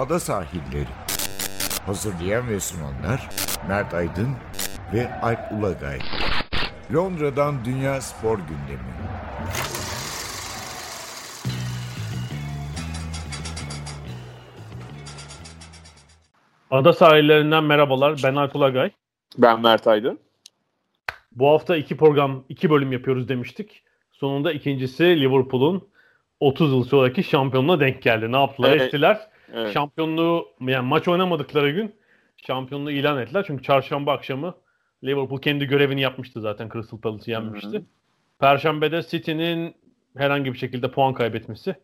ada sahilleri. Hazırlayan ve sunanlar Mert Aydın ve Alp Ulagay. Londra'dan Dünya Spor Gündemi. Ada sahillerinden merhabalar. Ben Alp Ulagay. Ben Mert Aydın. Bu hafta iki program, iki bölüm yapıyoruz demiştik. Sonunda ikincisi Liverpool'un 30 yıl sonraki şampiyonluğuna denk geldi. Ne yaptılar? Evet. Ettiler. Evet. Şampiyonluğu yani maç oynamadıkları gün şampiyonluğu ilan ettiler. Çünkü çarşamba akşamı Liverpool kendi görevini yapmıştı zaten. Crystal Palace'ı yenmişti. Hı Perşembede City'nin herhangi bir şekilde puan kaybetmesi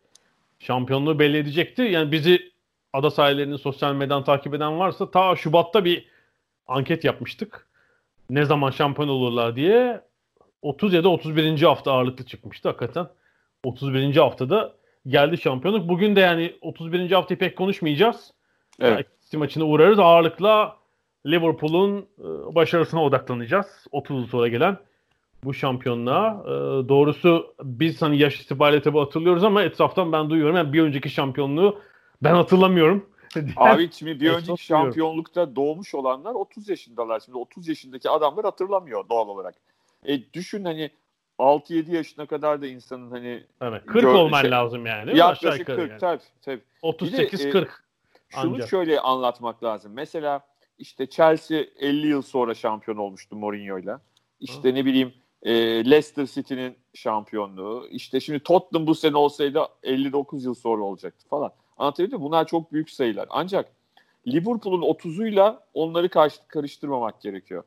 şampiyonluğu belli edecekti. Yani bizi ada sahillerinin sosyal medyadan takip eden varsa ta Şubat'ta bir anket yapmıştık. Ne zaman şampiyon olurlar diye 30 ya da 31. hafta ağırlıklı çıkmıştı hakikaten. 31. haftada geldi şampiyonluk. Bugün de yani 31. haftayı pek konuşmayacağız. Evet. City maçına uğrarız. Ağırlıkla Liverpool'un e, başarısına odaklanacağız. 30 yıl sonra gelen bu şampiyonluğa. E, Doğrusu biz hani yaş itibariyle tabii hatırlıyoruz ama etraftan ben duyuyorum. Yani bir önceki şampiyonluğu ben hatırlamıyorum. Abi şimdi bir önceki şampiyonlukta doğmuş olanlar 30 yaşındalar. Şimdi 30 yaşındaki adamlar hatırlamıyor doğal olarak. E düşün hani 6-7 yaşına kadar da insanın hani Evet, 40 Gör- olman şey- lazım yani. değil yaklaşık yukarı 40 yani. tabii, tabii. 38-40. Şunu Ancak. şöyle anlatmak lazım. Mesela işte Chelsea 50 yıl sonra şampiyon olmuştu Mourinho'yla. İşte ne bileyim e, Leicester City'nin şampiyonluğu. İşte şimdi Tottenham bu sene olsaydı 59 yıl sonra olacaktı falan. Anlatabildim mi? Bunlar çok büyük sayılar. Ancak Liverpool'un 30'uyla onları karıştırmamak gerekiyor.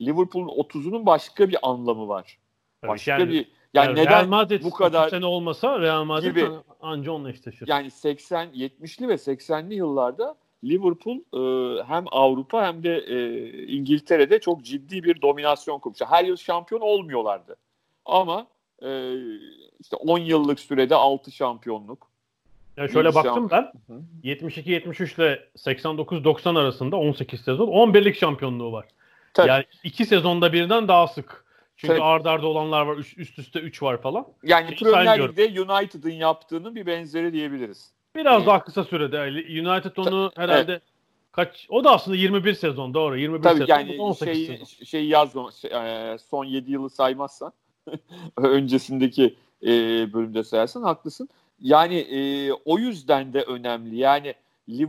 Liverpool'un 30'unun başka bir anlamı var. Başka yani- bir yani, Yani neden Real Madrid bu kadar sene olmasa Real Madrid gibi. anca onunla eşleşir. yani 80 70'li ve 80'li yıllarda Liverpool e, hem Avrupa hem de e, İngiltere'de çok ciddi bir dominasyon kurmuştu. Her yıl şampiyon olmuyorlardı. Ama e, işte 10 yıllık sürede 6 şampiyonluk. Ya şöyle İyi baktım ben. Hı hı. 72-73 ile 89-90 arasında 18 sezon 11'lik şampiyonluğu var. Tabii. Yani iki sezonda birden daha sık. Çünkü Tabii. ard arda olanlar var. Üst, üst üste 3 var falan. Yani Şeyi Premier saymıyorum. Lig'de United'ın yaptığının bir benzeri diyebiliriz. Biraz Evet. daha kısa sürede. United onu herhalde kaç o da aslında 21 sezon doğru. 21 Tabii sezon. yani 18 şey sezon. şey yazma şey, son 7 yılı saymazsan öncesindeki e, bölümde sayarsan haklısın. Yani e, o yüzden de önemli. Yani e,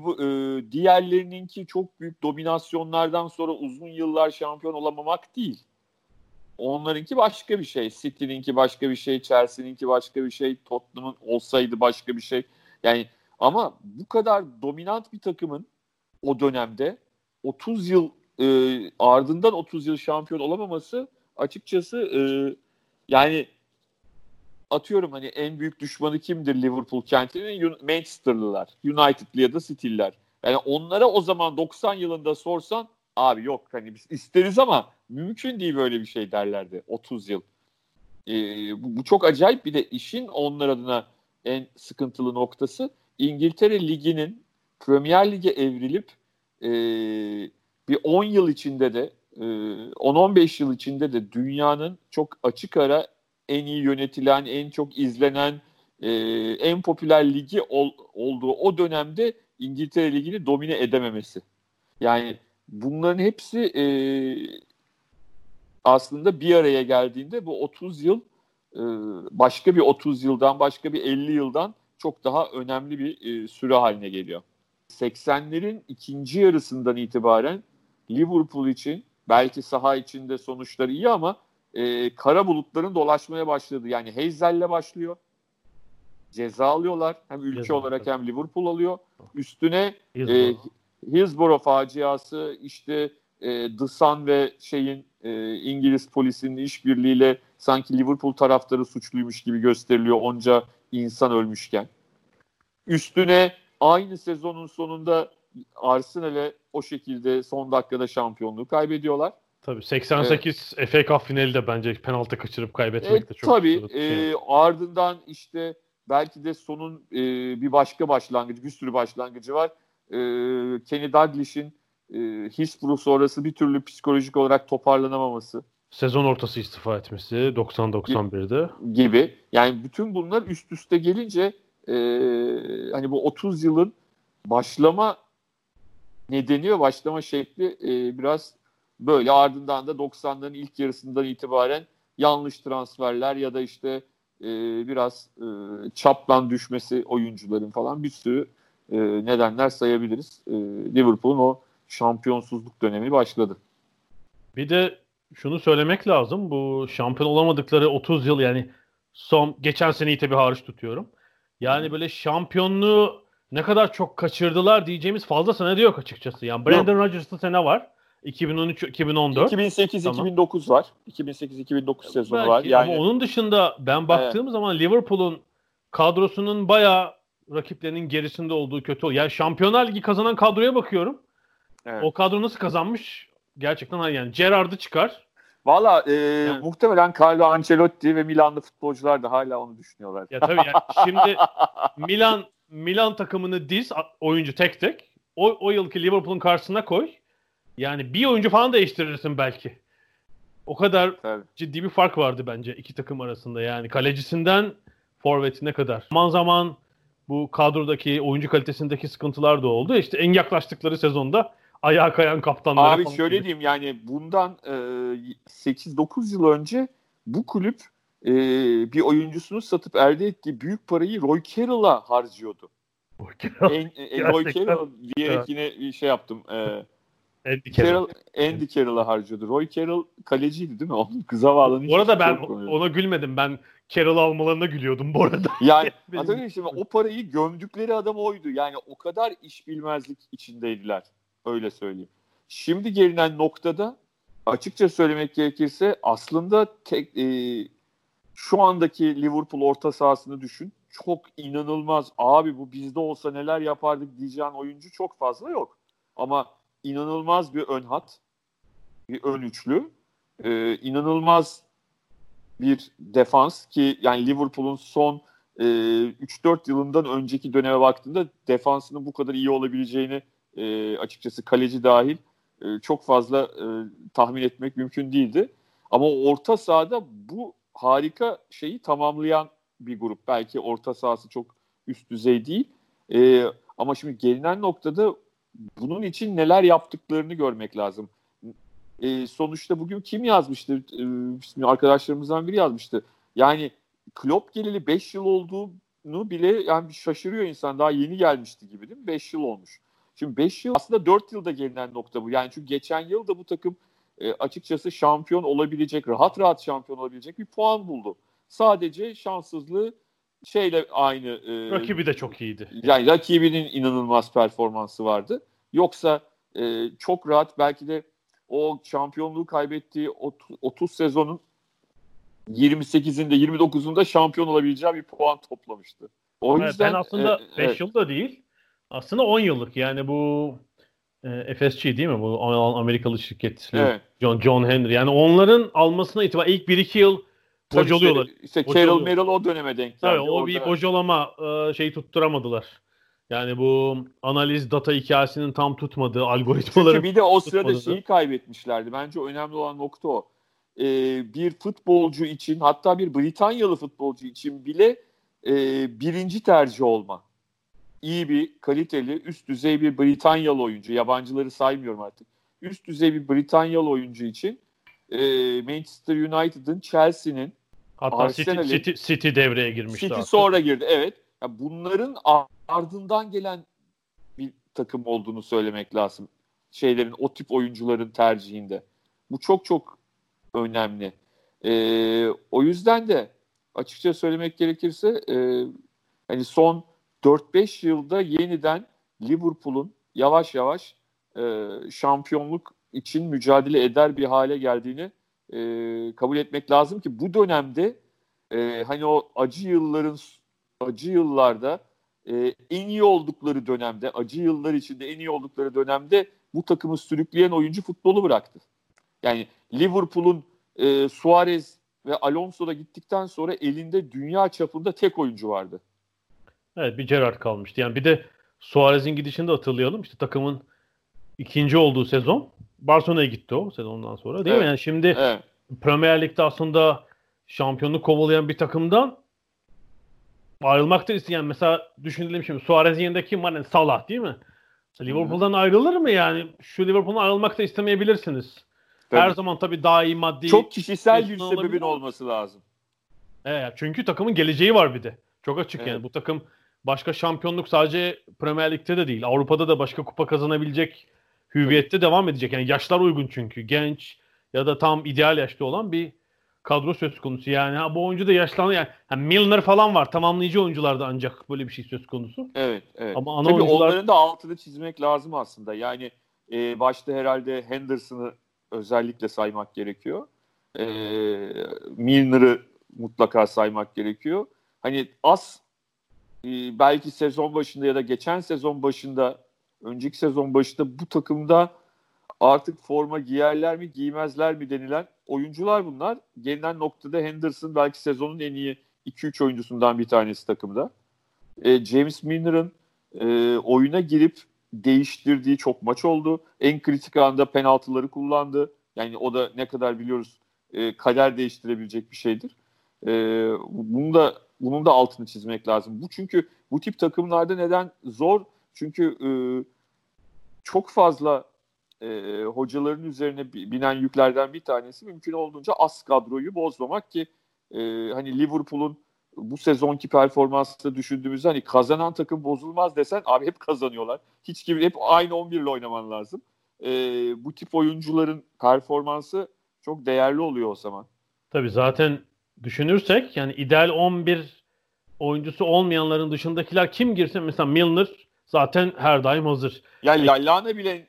diğerlerininki çok büyük dominasyonlardan sonra uzun yıllar şampiyon olamamak değil. Onlarınki başka bir şey. City'ninki başka bir şey, Chelsea'ninki başka bir şey, Tottenham'ın olsaydı başka bir şey. Yani ama bu kadar dominant bir takımın o dönemde 30 yıl e, ardından 30 yıl şampiyon olamaması açıkçası e, yani atıyorum hani en büyük düşmanı kimdir Liverpool kentinin? Manchester'lılar, United'lı ya da City'liler. Yani onlara o zaman 90 yılında sorsan abi yok hani biz isteriz ama mümkün değil böyle bir şey derlerdi 30 yıl. E, bu, bu çok acayip bir de işin onlar adına en sıkıntılı noktası İngiltere Ligi'nin Premier Lig'e evrilip e, bir 10 yıl içinde de e, 10-15 yıl içinde de dünyanın çok açık ara en iyi yönetilen, en çok izlenen, e, en popüler ligi ol- olduğu o dönemde İngiltere Ligi'ni domine edememesi. Yani bunların hepsi e, aslında bir araya geldiğinde bu 30 yıl e, başka bir 30 yıldan, başka bir 50 yıldan çok daha önemli bir e, süre haline geliyor. 80'lerin ikinci yarısından itibaren Liverpool için belki saha içinde sonuçları iyi ama e, kara bulutların dolaşmaya başladı. Yani Hazel'le başlıyor. Ceza alıyorlar. Hem ülke Ceza, olarak hem Liverpool alıyor. Üstüne e, Hillsborough. Faciası işte e, The Sun ve şeyin e, İngiliz polisinin işbirliğiyle sanki Liverpool taraftarı suçluymuş gibi gösteriliyor onca insan ölmüşken. Üstüne aynı sezonun sonunda Arsenal'e o şekilde son dakikada şampiyonluğu kaybediyorlar. Tabii 88 FA Cup finali de bence penaltı kaçırıp kaybetmek E, de çok tabii sırıtı şey. e, ardından işte belki de sonun e, bir başka başlangıcı, bir sürü başlangıcı var. E, Kenny Dalglish'in e, Hillsborough sonrası bir türlü psikolojik olarak toparlanamaması Sezon ortası istifa etmesi 90-91'de. gibi. Yani bütün bunlar üst üste gelince e, hani bu 30 yılın başlama nedeni ve başlama şekli e, biraz böyle ardından da 90'ların ilk yarısından itibaren yanlış transferler ya da işte e, biraz e, çaplan düşmesi oyuncuların falan bir sürü e, nedenler sayabiliriz. E, Liverpool'un o şampiyonsuzluk dönemi başladı. Bir de şunu söylemek lazım. Bu şampiyon olamadıkları 30 yıl yani son geçen seneyi tabii hariç tutuyorum. Yani böyle şampiyonluğu ne kadar çok kaçırdılar diyeceğimiz fazla sene de yok açıkçası. Yani Brandon Rodgers'lı sene var. 2013 2014. 2008 tamam. 2009 var. 2008 2009 sezonu Belki, var. Yani ama onun dışında ben baktığım evet. zaman Liverpool'un kadrosunun bayağı rakiplerinin gerisinde olduğu kötü oluyor. Yani Şampiyonlar Ligi kazanan kadroya bakıyorum. Evet. O kadro nasıl kazanmış? Gerçekten yani Gerrard'ı çıkar. Valla e, yani. muhtemelen Carlo Ancelotti ve Milanlı futbolcular da hala onu düşünüyorlar. Ya tabii yani şimdi Milan Milan takımını diz oyuncu tek tek. O, o yılki Liverpool'un karşısına koy. Yani bir oyuncu falan değiştirirsin belki. O kadar tabii. ciddi bir fark vardı bence iki takım arasında. Yani kalecisinden forvetine kadar. Zaman zaman bu kadrodaki oyuncu kalitesindeki sıkıntılar da oldu. İşte en yaklaştıkları sezonda ayağa kayan kaptanlar. Abi şöyle gibi. diyeyim yani bundan e, 8-9 yıl önce bu kulüp e, bir oyuncusunu satıp elde ettiği büyük parayı Roy Carroll'a harcıyordu. Roy Carroll. En, en, Roy Carroll diyerek evet. yine bir şey yaptım. E, Andy Carroll. Andy Carroll'a harcıyordu. Roy Carroll kaleciydi değil mi? Onun kıza bağlanıyor. Bu arada ben ona gülmedim. Ben Carroll almalarına gülüyordum bu arada. Yani hatırlıyorum şimdi o parayı gömdükleri adam oydu. Yani o kadar iş bilmezlik içindeydiler. Öyle söyleyeyim. Şimdi gelinen noktada açıkça söylemek gerekirse aslında tek e, şu andaki Liverpool orta sahasını düşün. Çok inanılmaz. Abi bu bizde olsa neler yapardık diyeceğin oyuncu çok fazla yok. Ama inanılmaz bir ön hat, bir ön üçlü, e, inanılmaz bir defans ki yani Liverpool'un son e, 3-4 yılından önceki döneme baktığında defansının bu kadar iyi olabileceğini e, açıkçası kaleci dahil e, çok fazla e, tahmin etmek mümkün değildi. Ama orta sahada bu harika şeyi tamamlayan bir grup. Belki orta sahası çok üst düzey değil. E, ama şimdi gelinen noktada bunun için neler yaptıklarını görmek lazım. E, sonuçta bugün kim yazmıştı? E, arkadaşlarımızdan biri yazmıştı. Yani Klopp geleli 5 yıl olduğunu bile yani şaşırıyor insan. Daha yeni gelmişti gibi değil mi? 5 yıl olmuş. Şimdi 5 yıl aslında 4 yılda gelinen nokta bu. Yani çünkü geçen yıl da bu takım e, açıkçası şampiyon olabilecek, rahat rahat şampiyon olabilecek bir puan buldu. Sadece şanssızlığı şeyle aynı. E, Rakibi de çok iyiydi. Yani rakibinin inanılmaz performansı vardı. Yoksa e, çok rahat belki de o şampiyonluğu kaybettiği 30 sezonun 28'inde 29'unda şampiyon olabileceği bir puan toplamıştı. O evet, yüzden ben aslında 5 e, evet. yılda değil aslında 10 yıllık yani bu e, FSG değil mi? Bu Amerikalı şirket. Evet. John, John Henry. Yani onların almasına itibar ilk 1-2 yıl bocalıyorlar. İşte, işte Carol Merrill o döneme denk geldi. Tabii o Orada... bir bocalama e, şeyi tutturamadılar. Yani bu analiz data hikayesinin tam tutmadığı algoritmaları Çünkü bir de o sırada tutmadı. şeyi kaybetmişlerdi. Bence önemli olan nokta o. Ee, bir futbolcu için hatta bir Britanyalı futbolcu için bile e, birinci tercih olma. İyi bir, kaliteli, üst düzey bir Britanyalı oyuncu. Yabancıları saymıyorum artık. Üst düzey bir Britanyalı oyuncu için e, Manchester United'ın, Chelsea'nin, Hatta City, City, City devreye girmişti. City artık. sonra girdi, evet. Ya bunların ardından gelen bir takım olduğunu söylemek lazım. Şeylerin, o tip oyuncuların tercihinde. Bu çok çok önemli. Ee, o yüzden de açıkça söylemek gerekirse e, hani son 4-5 yılda yeniden Liverpool'un yavaş yavaş e, şampiyonluk için mücadele eder bir hale geldiğini e, kabul etmek lazım ki bu dönemde e, hani o acı yılların acı yıllarda e, en iyi oldukları dönemde, acı yıllar içinde en iyi oldukları dönemde bu takımı sürükleyen oyuncu futbolu bıraktı. Yani Liverpool'un e, Suarez ve Alonso da gittikten sonra elinde dünya çapında tek oyuncu vardı. Evet bir Gerrard kalmıştı. Yani bir de Suarez'in gidişini de hatırlayalım. İşte takımın ikinci olduğu sezon Barcelona'ya gitti o sezondan sonra değil evet. mi? Yani şimdi evet. Premier Lig'de aslında şampiyonluk kovalayan bir takımdan ayrılmak da isteyen mesela düşünelim şimdi Suarez'in yanında kim var? Yani Salah değil mi? Liverpool'dan ayrılır mı yani? Şu Liverpool'dan ayrılmak da istemeyebilirsiniz. Tabii. Her zaman tabii daha iyi maddi. Çok kişisel bir sebebin olabilir. olması lazım. Evet, çünkü takımın geleceği var bir de. Çok açık evet. yani. Bu takım başka şampiyonluk sadece Premier Lig'de de değil. Avrupa'da da başka kupa kazanabilecek hüviyette devam edecek. Yani yaşlar uygun çünkü. Genç ya da tam ideal yaşta olan bir kadro söz konusu. Yani ha, bu oyuncu da yaşlandı. Yani, yani Milner falan var. Tamamlayıcı oyuncularda ancak böyle bir şey söz konusu. Evet. evet. Ama ana Tabii oyuncular... onların da altını çizmek lazım aslında. Yani e, başta herhalde Henderson'ı özellikle saymak gerekiyor. E, Milner'ı mutlaka saymak gerekiyor. Hani az e, belki sezon başında ya da geçen sezon başında önceki sezon başında bu takımda artık forma giyerler mi giymezler mi denilen oyuncular bunlar. Gelinen noktada Henderson belki sezonun en iyi 2-3 oyuncusundan bir tanesi takımda. E, James Milner'ın e, oyuna girip değiştirdiği çok maç oldu. En kritik anda penaltıları kullandı. Yani o da ne kadar biliyoruz e, kader değiştirebilecek bir şeydir. E, bunu da bunun da altını çizmek lazım. Bu çünkü bu tip takımlarda neden zor? Çünkü e, çok fazla e, hocaların üzerine binen yüklerden bir tanesi mümkün olduğunca az kadroyu bozmamak ki e, hani Liverpool'un bu sezonki performansını düşündüğümüzde hani kazanan takım bozulmaz desen abi hep kazanıyorlar. Hiç gibi hep aynı 11 ile oynaman lazım. E, bu tip oyuncuların performansı çok değerli oluyor o zaman. Tabii zaten düşünürsek yani ideal 11 oyuncusu olmayanların dışındakiler kim girse mesela Milner zaten her daim hazır. Yani Lallana bile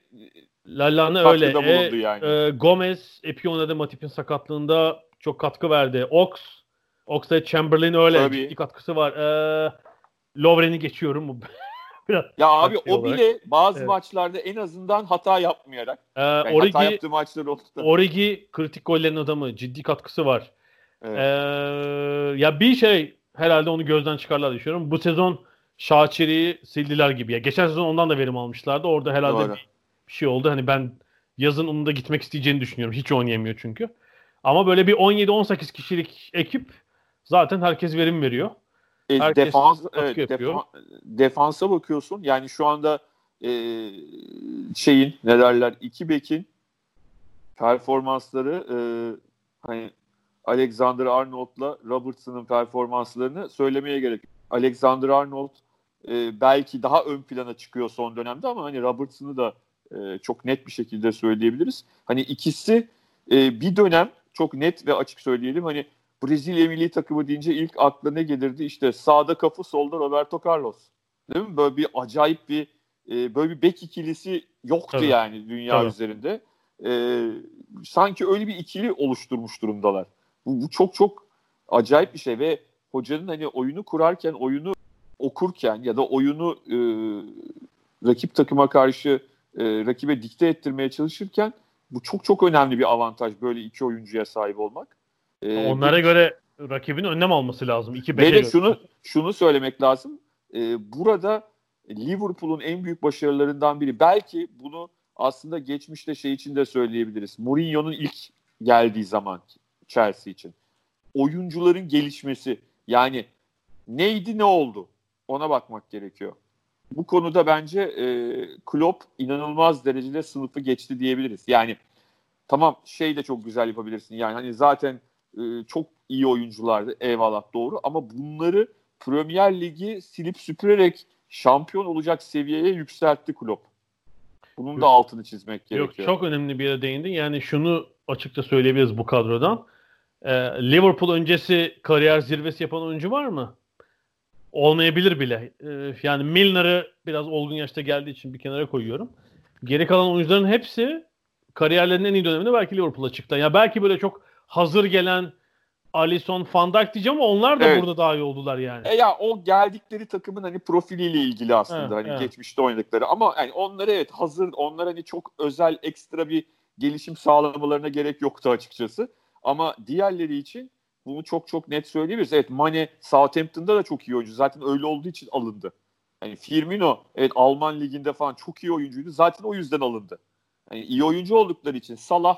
Lallana öyle. E, yani. e, Gomez epi oynadı Matip'in sakatlığında çok katkı verdi. Ox Oxlade Chamberlain öyle Tabii. ciddi katkısı var. E, Lovren'i geçiyorum. Biraz ya abi o olarak. bile bazı evet. maçlarda en azından hata yapmayarak ee, yani Origi, hata yaptığı maçlar oldu da. Origi kritik gollerin adamı. Ciddi katkısı var. Evet. Ee, ya bir şey herhalde onu gözden çıkarlar düşünüyorum. Bu sezon Şaçeri'yi sildiler gibi. Ya geçen sezon ondan da verim almışlardı. Orada herhalde bir, bir şey oldu. Hani ben yazın onun da gitmek isteyeceğini düşünüyorum. Hiç oynayamıyor çünkü. Ama böyle bir 17-18 kişilik ekip zaten herkes verim veriyor. E, defans evet, defa, defansa bakıyorsun. Yani şu anda e, şeyin ne derler iki bekin performansları e, hani Alexander Arnold'la Robertson'ın performanslarını söylemeye gerek. Alexander Arnold e, belki daha ön plana çıkıyor son dönemde ama hani Robertson'ı da e, çok net bir şekilde söyleyebiliriz. Hani ikisi e, bir dönem çok net ve açık söyleyelim hani Brezilya milli takımı deyince ilk akla ne gelirdi? İşte sağda kapı, solda Roberto Carlos. Değil mi? Böyle bir acayip bir e, böyle bir bek ikilisi yoktu Tabii. yani dünya Tabii. üzerinde. E, sanki öyle bir ikili oluşturmuş durumdalar. Bu, bu çok çok acayip bir şey ve hocanın hani oyunu kurarken, oyunu okurken ya da oyunu e, rakip takıma karşı e, rakibe dikte ettirmeye çalışırken bu çok çok önemli bir avantaj böyle iki oyuncuya sahip olmak. Ee, Onlara bu, göre rakibin önlem alması lazım. İki ve de şunu, şunu söylemek lazım. Ee, burada Liverpool'un en büyük başarılarından biri belki bunu aslında geçmişte şey için de söyleyebiliriz. Mourinho'nun ilk geldiği zaman Chelsea için. Oyuncuların gelişmesi yani neydi ne oldu ona bakmak gerekiyor. Bu konuda bence e, Klopp inanılmaz derecede sınıfı geçti diyebiliriz. Yani tamam şey de çok güzel yapabilirsin. Yani hani zaten e, çok iyi oyunculardı eyvallah doğru ama bunları Premier Ligi silip süpürerek şampiyon olacak seviyeye yükseltti Klopp. Bunun Yok. da altını çizmek gerekiyor. Yok çok önemli bir yere değindin. Yani şunu açıkça söyleyebiliriz bu kadrodan. Ee, Liverpool öncesi kariyer zirvesi yapan oyuncu var mı? Olmayabilir bile. Ee, yani Milner'ı biraz olgun yaşta geldiği için bir kenara koyuyorum. Geri kalan oyuncuların hepsi kariyerlerinin en iyi döneminde belki Liverpool'a çıktı. Ya belki böyle çok hazır gelen Alisson, Van Dijk diyeceğim ama onlar da evet. burada daha iyi oldular yani. E ya o geldikleri takımın hani profiliyle ilgili aslında evet, hani evet. geçmişte oynadıkları ama yani onları evet hazır onlar hani çok özel ekstra bir gelişim sağlamalarına gerek yoktu açıkçası. Ama diğerleri için bunu çok çok net söyleyebiliriz. Evet Mane Southampton'da da çok iyi oyuncu. Zaten öyle olduğu için alındı. Yani Firmino evet Alman liginde falan çok iyi oyuncuydu. Zaten o yüzden alındı. Yani iyi oyuncu oldukları için Salah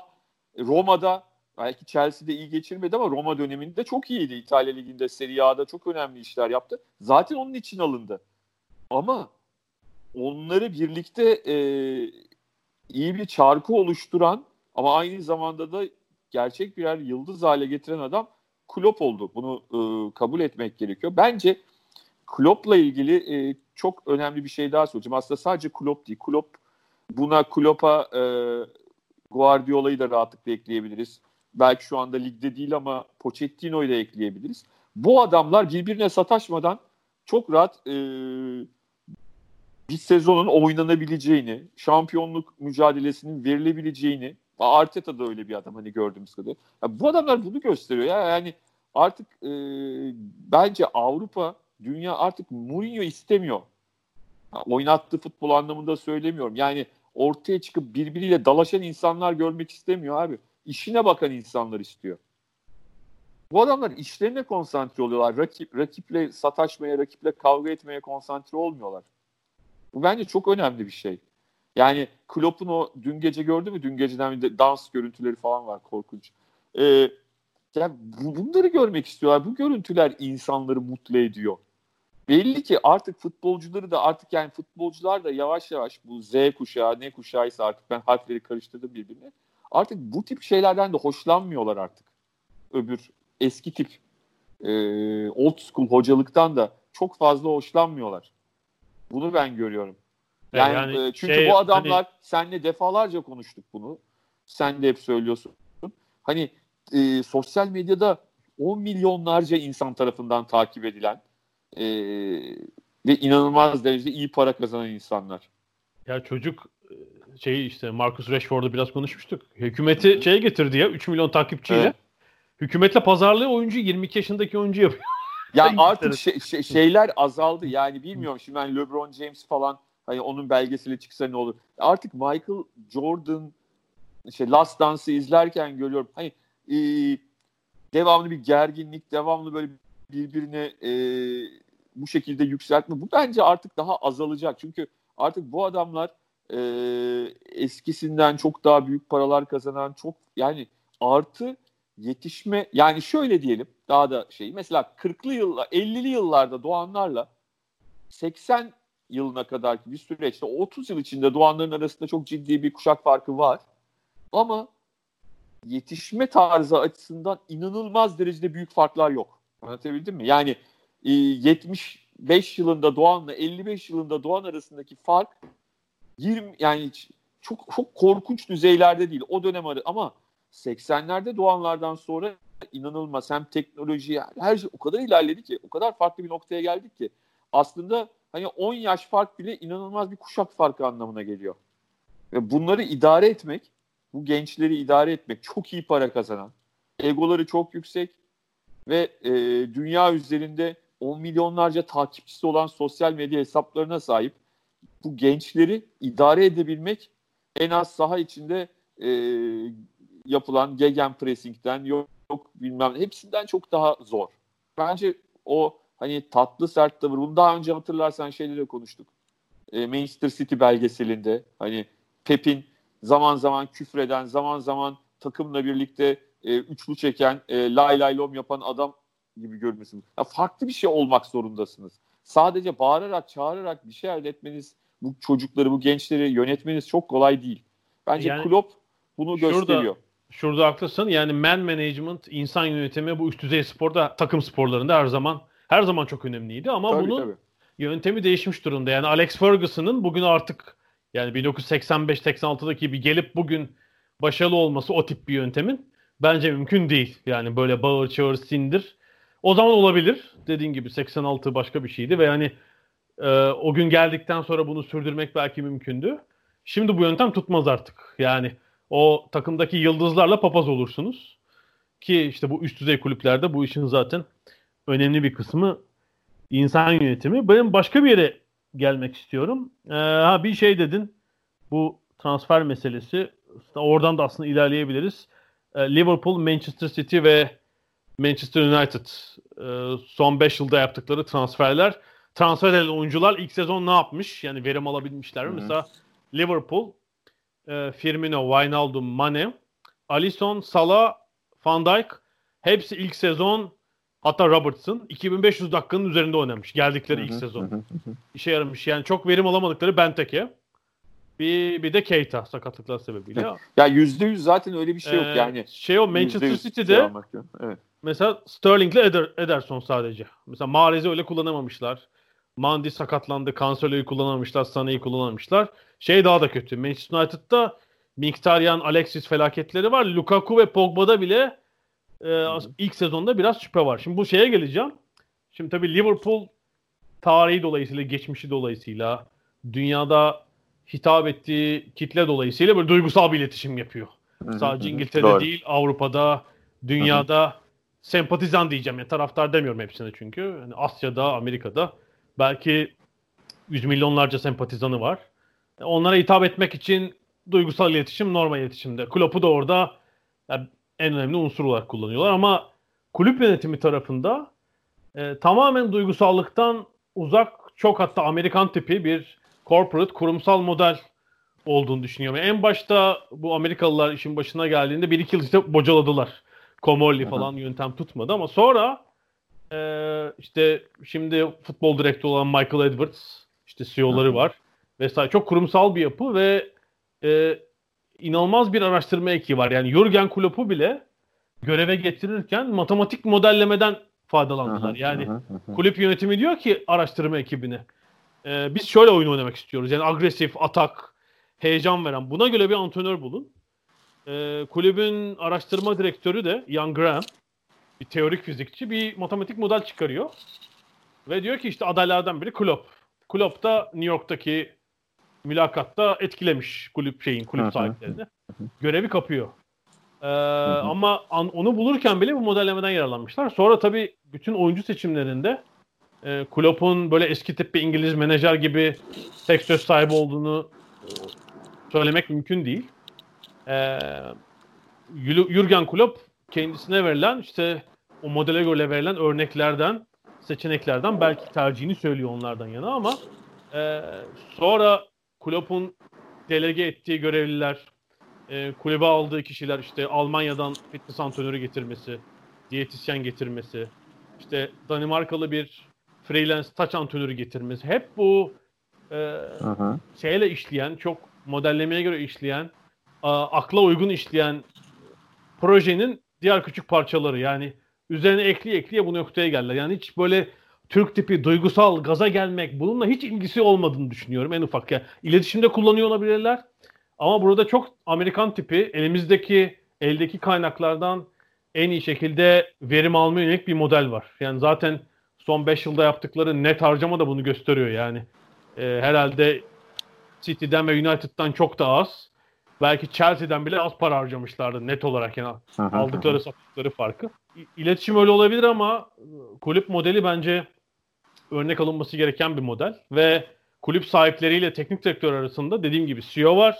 Roma'da Belki Chelsea'de iyi geçirmedi ama Roma döneminde çok iyiydi. İtalya Ligi'nde, Serie A'da çok önemli işler yaptı. Zaten onun için alındı. Ama onları birlikte e, iyi bir çarkı oluşturan ama aynı zamanda da gerçek birer yıldız hale getiren adam Klopp oldu. Bunu e, kabul etmek gerekiyor. Bence Klopp'la ilgili e, çok önemli bir şey daha söyleyeceğim. Aslında sadece Klopp değil. Klopp buna Klopp'a e, Guardiola'yı da rahatlıkla ekleyebiliriz. Belki şu anda ligde değil ama Pochettino'yu da ekleyebiliriz. Bu adamlar birbirine sataşmadan çok rahat e, bir sezonun oynanabileceğini, şampiyonluk mücadelesinin verilebileceğini, Arteta da öyle bir adam hani gördüğümüz kadar. Ya bu adamlar bunu gösteriyor ya yani artık e, bence Avrupa, dünya artık Mourinho istemiyor. Ha, oynattığı futbol anlamında söylemiyorum. Yani ortaya çıkıp birbiriyle dalaşan insanlar görmek istemiyor abi. İşine bakan insanlar istiyor. Bu adamlar işlerine konsantre oluyorlar. Rakip, rakiple sataşmaya, rakiple kavga etmeye konsantre olmuyorlar. Bu bence çok önemli bir şey. Yani Klopp'un o dün gece gördü mü? Dün geceden bir dans görüntüleri falan var korkunç. Ee, yani bunları görmek istiyorlar. Bu görüntüler insanları mutlu ediyor. Belli ki artık futbolcuları da artık yani futbolcular da yavaş yavaş bu Z kuşağı ne kuşağıysa artık ben harfleri karıştırdım birbirine. Artık bu tip şeylerden de hoşlanmıyorlar artık. Öbür eski tip e, old school hocalıktan da çok fazla hoşlanmıyorlar. Bunu ben görüyorum. Yani, yani e, çünkü şey, bu adamlar hani... senle defalarca konuştuk bunu. Sen de hep söylüyorsun. Hani e, sosyal medyada 10 milyonlarca insan tarafından takip edilen e, ve inanılmaz derecede iyi para kazanan insanlar. Ya çocuk e, şey işte Marcus Rashford'u biraz konuşmuştuk. Hükümeti şey getirdi ya 3 milyon takipçiyle. Evet. Hükümetle pazarlığı oyuncu 22 yaşındaki oyuncu yapıyor. Ya artık şey, şey, şeyler azaldı. Yani bilmiyorum şimdi ben LeBron James falan hani onun belgeseli çıksa ne olur. Artık Michael Jordan şey Last Dance'ı izlerken görüyorum. Hani e, devamlı bir gerginlik, devamlı böyle birbirine e, bu şekilde yükseltme. Bu bence artık daha azalacak. Çünkü artık bu adamlar e, eskisinden çok daha büyük paralar kazanan çok yani artı yetişme yani şöyle diyelim daha da şey mesela 40'lı yıllar 50'li yıllarda doğanlarla 80 yılına kadar bir süreçte 30 yıl içinde doğanların arasında çok ciddi bir kuşak farkı var. Ama yetişme tarzı açısından inanılmaz derecede büyük farklar yok. Anlatabildim mi? Yani e, 75 yılında doğanla 55 yılında doğan arasındaki fark 20 yani çok çok korkunç düzeylerde değil. O dönem arı ama 80'lerde doğanlardan sonra inanılmaz hem teknoloji her şey o kadar ilerledi ki o kadar farklı bir noktaya geldik ki aslında hani 10 yaş fark bile inanılmaz bir kuşak farkı anlamına geliyor. Ve bunları idare etmek, bu gençleri idare etmek çok iyi para kazanan, egoları çok yüksek ve e, dünya üzerinde 10 milyonlarca takipçisi olan sosyal medya hesaplarına sahip bu gençleri idare edebilmek en az saha içinde e, yapılan gegen pressing'den yok, yok bilmem hepsinden çok daha zor. Bence o hani tatlı sert tavır. Bunu daha önce hatırlarsan şeyde de konuştuk. E, Manchester City belgeselinde hani Pep'in zaman zaman küfreden, zaman zaman takımla birlikte e, üçlü çeken, e, lay lay lom yapan adam gibi görünüyorsunuz. Ya farklı bir şey olmak zorundasınız. Sadece bağırarak, çağırarak bir şey elde etmeniz, bu çocukları, bu gençleri yönetmeniz çok kolay değil. Bence yani, Klopp bunu şurada, gösteriyor. Şurada haklısın. Yani man management, insan yönetimi bu üst düzey sporda, takım sporlarında her zaman her zaman çok önemliydi ama tabii, bunun tabii. yöntemi değişmiş durumda. Yani Alex Ferguson'ın bugün artık yani 1985-86'daki bir gelip bugün başarılı olması o tip bir yöntemin bence mümkün değil. Yani böyle bağır çağır sindir. O zaman olabilir. Dediğin gibi 86 başka bir şeydi ve yani e, o gün geldikten sonra bunu sürdürmek belki mümkündü. Şimdi bu yöntem tutmaz artık. Yani o takımdaki yıldızlarla papaz olursunuz. Ki işte bu üst düzey kulüplerde bu işin zaten önemli bir kısmı insan yönetimi. Ben başka bir yere gelmek istiyorum. Ee, ha bir şey dedin. Bu transfer meselesi. Oradan da aslında ilerleyebiliriz. Ee, Liverpool, Manchester City ve Manchester United e, son 5 yılda yaptıkları transferler. Transfer edilen oyuncular ilk sezon ne yapmış? Yani verim alabilmişler mi? Evet. Mesela Liverpool, e, Firmino, Wijnaldum, Mane, Alisson, Salah, Van Dijk hepsi ilk sezon hatta Robertson 2500 dakikanın üzerinde oynamış geldikleri ilk sezon. İşe yaramış. Yani çok verim alamadıkları Benteke. Bir, bir de Keita sakatlıklar sebebiyle. ya yüzde yüz zaten öyle bir şey yok Ee, yani. Şey o Manchester %100 City'de. Evet. Mesela Sterling'le Eder, Ederson sadece. Mesela Mahrez'i öyle kullanamamışlar. Mandi sakatlandı. Cancelo'yu kullanamamışlar. Sana'yı kullanamamışlar. Şey daha da kötü. Manchester United'da Mkhitaryan, Alexis felaketleri var. Lukaku ve Pogba'da bile e, ilk sezonda biraz şüphe var. Şimdi bu şeye geleceğim. Şimdi tabii Liverpool tarihi dolayısıyla, geçmişi dolayısıyla dünyada hitap ettiği kitle dolayısıyla böyle duygusal bir iletişim yapıyor. Sadece İngiltere'de Doğru. değil, Avrupa'da, dünyada sempatizan diyeceğim. Yani taraftar demiyorum hepsine çünkü. Yani Asya'da, Amerika'da belki yüz milyonlarca sempatizanı var. Onlara hitap etmek için duygusal iletişim normal iletişimde. Klopp'u da orada yani en önemli unsur olarak kullanıyorlar ama kulüp yönetimi tarafında e, tamamen duygusallıktan uzak çok hatta Amerikan tipi bir corporate kurumsal model olduğunu düşünüyorum. En başta bu Amerikalılar işin başına geldiğinde bir iki yıl işte bocaladılar. Komolli falan yöntem tutmadı ama sonra e, işte şimdi futbol direktörü olan Michael Edwards işte CEO'ları var vesaire. Çok kurumsal bir yapı ve e, inanılmaz bir araştırma ekibi var. Yani Jurgen Klopp'u bile göreve getirirken matematik modellemeden faydalandılar. Yani kulüp yönetimi diyor ki araştırma ekibine e, biz şöyle oyun oynamak istiyoruz. Yani agresif, atak, heyecan veren. Buna göre bir antrenör bulun. E, kulübün araştırma direktörü de Ian Graham bir teorik fizikçi bir matematik model çıkarıyor. Ve diyor ki işte adaylardan biri Klopp. Klopp da New York'taki mülakatta etkilemiş kulüp şeyin, kulüp sahiplerini. Görevi kapıyor. Ee, ama an- onu bulurken bile bu modellemeden yararlanmışlar. Sonra tabii bütün oyuncu seçimlerinde e, Klopp'un böyle eski tip bir İngiliz menajer gibi tek söz sahibi olduğunu e, söylemek mümkün değil. Jul- Jurgen Klopp kendisine verilen işte o modele göre verilen örneklerden, seçeneklerden belki tercihini söylüyor onlardan yana ama e, sonra Klopp'un delege ettiği görevliler, e, kulübe aldığı kişiler işte Almanya'dan fitness antrenörü getirmesi, diyetisyen getirmesi, işte Danimarkalı bir freelance taç antrenörü getirmesi. Hep bu e, şeyle işleyen, çok modellemeye göre işleyen, a, akla uygun işleyen projenin diğer küçük parçaları. Yani üzerine ekliye ekliye bu noktaya geldiler. Yani hiç böyle Türk tipi duygusal gaza gelmek bununla hiç ilgisi olmadığını düşünüyorum en ufak. Yani iletişimde kullanıyor olabilirler. Ama burada çok Amerikan tipi elimizdeki eldeki kaynaklardan en iyi şekilde verim almaya yönelik bir model var. Yani zaten son 5 yılda yaptıkları net harcama da bunu gösteriyor yani. Ee, herhalde City'den ve United'dan çok da az. Belki Chelsea'den bile az para harcamışlardı net olarak yani aldıkları sattıkları farkı. İletişim öyle olabilir ama e, kulüp modeli bence örnek alınması gereken bir model ve kulüp sahipleriyle teknik direktör arasında dediğim gibi CEO var,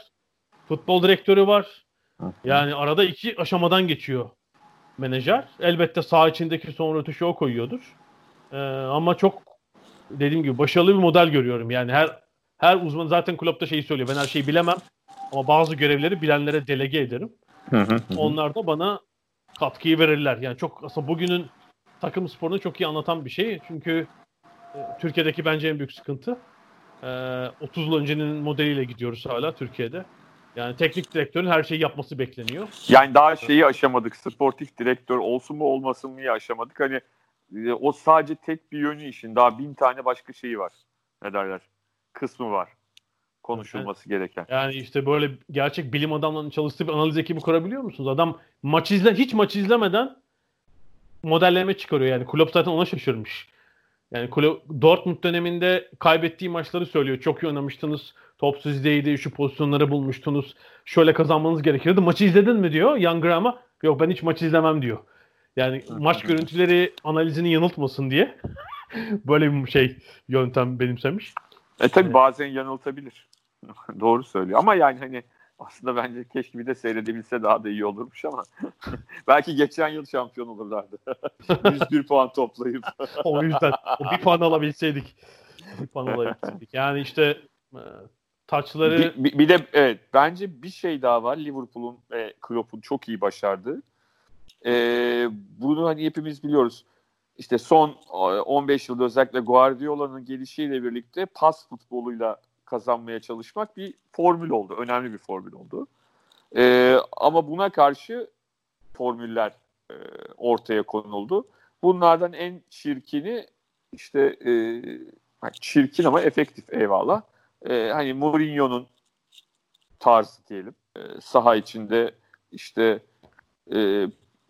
futbol direktörü var. Yani arada iki aşamadan geçiyor menajer. Elbette saha içindeki son rötuşu o koyuyordur. Ee, ama çok dediğim gibi başarılı bir model görüyorum. Yani her her uzman zaten kulüpte şeyi söylüyor. Ben her şeyi bilemem ama bazı görevleri bilenlere delege ederim. Onlar da bana katkıyı verirler. Yani çok aslında bugünün takım sporunu çok iyi anlatan bir şey. Çünkü Türkiye'deki bence en büyük sıkıntı. E, 30 yıl öncenin modeliyle gidiyoruz hala Türkiye'de. Yani teknik direktörün her şeyi yapması bekleniyor. Yani daha şeyi aşamadık. Sportif direktör olsun mu olmasın mı aşamadık. Hani e, o sadece tek bir yönü işin. Daha bin tane başka şeyi var. Ne derler? Kısmı var. Konuşulması gereken. Yani işte böyle gerçek bilim adamlarının çalıştığı bir analiz ekibi kurabiliyor musunuz? Adam maç izle hiç maç izlemeden modelleme çıkarıyor yani. Klopp zaten ona şaşırmış. Yani Dortmund döneminde kaybettiği maçları söylüyor. Çok iyi oynamıştınız. Top sizdeydi. Şu pozisyonları bulmuştunuz. Şöyle kazanmanız gerekiyordu. Maçı izledin mi diyor Young Graham'a. Yok ben hiç maç izlemem diyor. Yani maç görüntüleri analizini yanıltmasın diye böyle bir şey yöntem benimsemiş. E tabi bazen yanıltabilir. Doğru söylüyor. Ama yani hani aslında bence keşke bir de seyredebilse daha da iyi olurmuş ama belki geçen yıl şampiyon olurlardı. 101 puan toplayıp. o yüzden o bir puan alabilseydik. Bir puan alabilseydik. Yani işte e, taçları Bir, bir- bir de evet bence bir şey daha var Liverpool'un ve Klopp'un çok iyi başardığı. e, bunu hani hepimiz biliyoruz. İşte son 15 yılda özellikle Guardiola'nın gelişiyle birlikte pas futboluyla kazanmaya çalışmak bir formül oldu. Önemli bir formül oldu. E, ama buna karşı formüller e, ortaya konuldu. Bunlardan en çirkini işte e, çirkin ama efektif eyvallah. E, hani Mourinho'nun tarzı diyelim. E, saha içinde işte e,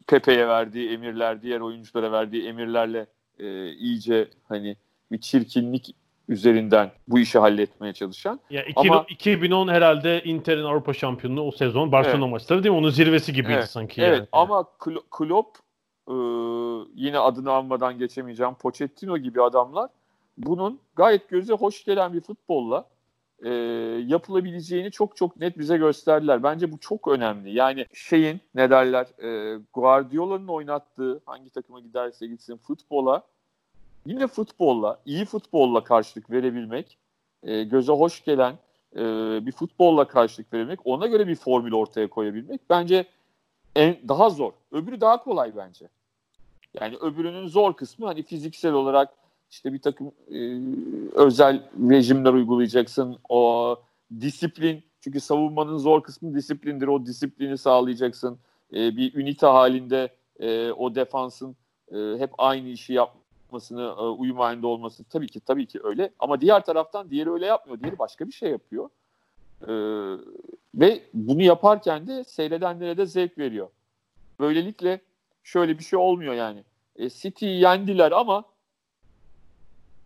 Pepe'ye verdiği emirler, diğer oyunculara verdiği emirlerle e, iyice hani bir çirkinlik üzerinden bu işi halletmeye çalışan. Ya iki, ama 2010 herhalde Inter'in Avrupa şampiyonluğu o sezon Barcelona evet. maçları değil mi? Onun zirvesi gibiydi evet. sanki. Evet yani. ama Klopp e, yine adını almadan geçemeyeceğim Pochettino gibi adamlar bunun gayet göze hoş gelen bir futbolla e, yapılabileceğini çok çok net bize gösterdiler. Bence bu çok önemli. Yani şeyin ne derler e, Guardiola'nın oynattığı hangi takıma giderse gitsin futbola yine futbolla, iyi futbolla karşılık verebilmek, e, göze hoş gelen e, bir futbolla karşılık verebilmek, ona göre bir formül ortaya koyabilmek bence en daha zor. Öbürü daha kolay bence. Yani öbürünün zor kısmı hani fiziksel olarak işte bir takım e, özel rejimler uygulayacaksın. O disiplin çünkü savunmanın zor kısmı disiplindir. O disiplini sağlayacaksın. E, bir ünite halinde e, o defansın e, hep aynı işi yapmasını, e, uyum halinde olması tabii ki tabii ki öyle. Ama diğer taraftan diğeri öyle yapmıyor. Diğeri başka bir şey yapıyor. E, ve bunu yaparken de seyredenlere de zevk veriyor. Böylelikle şöyle bir şey olmuyor yani. E, City'yi yendiler ama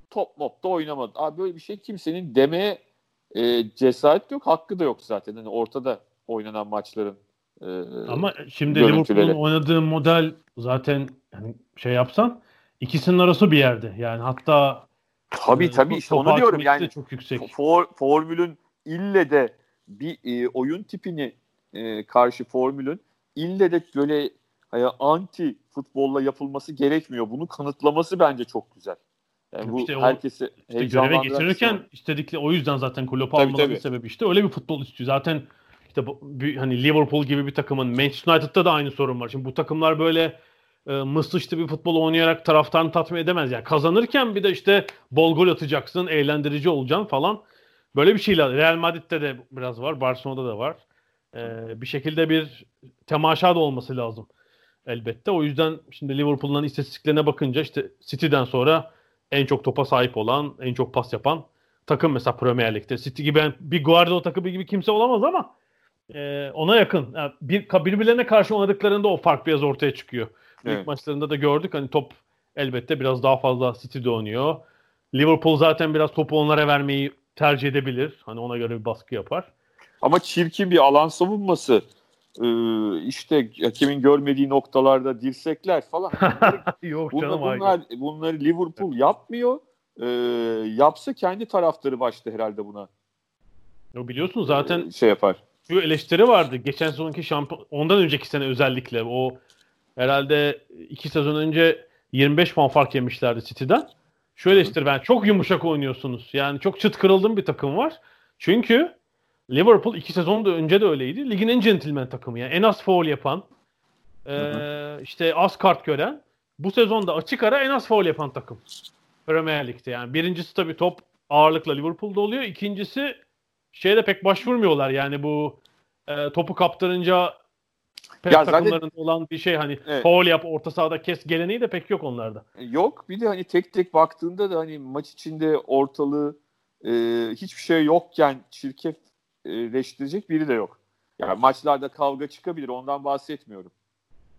top mop da oynamadı. Abi böyle bir şey kimsenin demeye e, cesaret yok. Hakkı da yok zaten. Hani ortada oynanan maçların e, Ama şimdi Liverpool'un oynadığı model zaten yani şey yapsan ikisinin arası bir yerde. Yani hatta Tabii e, tabii işte onu diyorum yani çok yüksek. For, formülün ille de bir e, oyun tipini e, karşı formülün ille de böyle hani, anti futbolla yapılması gerekmiyor. Bunu kanıtlaması bence çok güzel. Yani bu işte herkesi o, işte göreve getirirken istedikleri o yüzden zaten Klopp'u almalarının sebebi işte öyle bir futbol istiyor. Zaten işte bu, bir, hani Liverpool gibi bir takımın Manchester United'da da aynı sorun var. Şimdi bu takımlar böyle e, mıslıçlı bir futbol oynayarak taraftarını tatmin edemez. Yani kazanırken bir de işte bol gol atacaksın, eğlendirici olacaksın falan. Böyle bir şeyler. Real Madrid'de de biraz var, Barcelona'da da var. E, bir şekilde bir temaşa da olması lazım elbette. O yüzden şimdi Liverpool'un istatistiklerine bakınca işte City'den sonra en çok topa sahip olan, en çok pas yapan takım mesela Premier Lig'de. City gibi bir Guardiola takımı gibi kimse olamaz ama e, ona yakın. Yani bir birbirlerine karşı oynadıklarında o fark biraz ortaya çıkıyor. Evet. İlk maçlarında da gördük hani top elbette biraz daha fazla City'de oynuyor. Liverpool zaten biraz topu onlara vermeyi tercih edebilir. Hani ona göre bir baskı yapar. Ama çirkin bir alan savunması ee, işte hakemin görmediği noktalarda dirsekler falan. Yok bunlar, canım bunlar, bunları Liverpool yapmıyor. Ee, yapsa kendi taraftarı başta herhalde buna. Yo biliyorsun zaten ee, şey yapar. Şu eleştiri vardı. Geçen sezonki şampiyon ondan önceki sene özellikle o herhalde iki sezon önce 25 puan fark yemişlerdi City'den. Şu eleştiri ben çok yumuşak oynuyorsunuz. Yani çok çıt kırıldığım bir takım var. Çünkü Liverpool iki sezon da önce de öyleydi. Ligin en centilmen takımı yani. En az foul yapan, e, işte az kart gören. Bu sezonda açık ara en az foul yapan takım. Premier Lig'de yani. Birincisi tabii top ağırlıkla Liverpool'da oluyor. İkincisi şeyde pek başvurmuyorlar yani bu e, topu kaptırınca pek ya takımlarında zaten, olan bir şey hani evet. foul yap orta sahada kes geleneği de pek yok onlarda. Yok bir de hani tek tek baktığında da hani maç içinde ortalığı e, hiçbir şey yokken çirkef leştirecek biri de yok. Yani maçlarda kavga çıkabilir ondan bahsetmiyorum.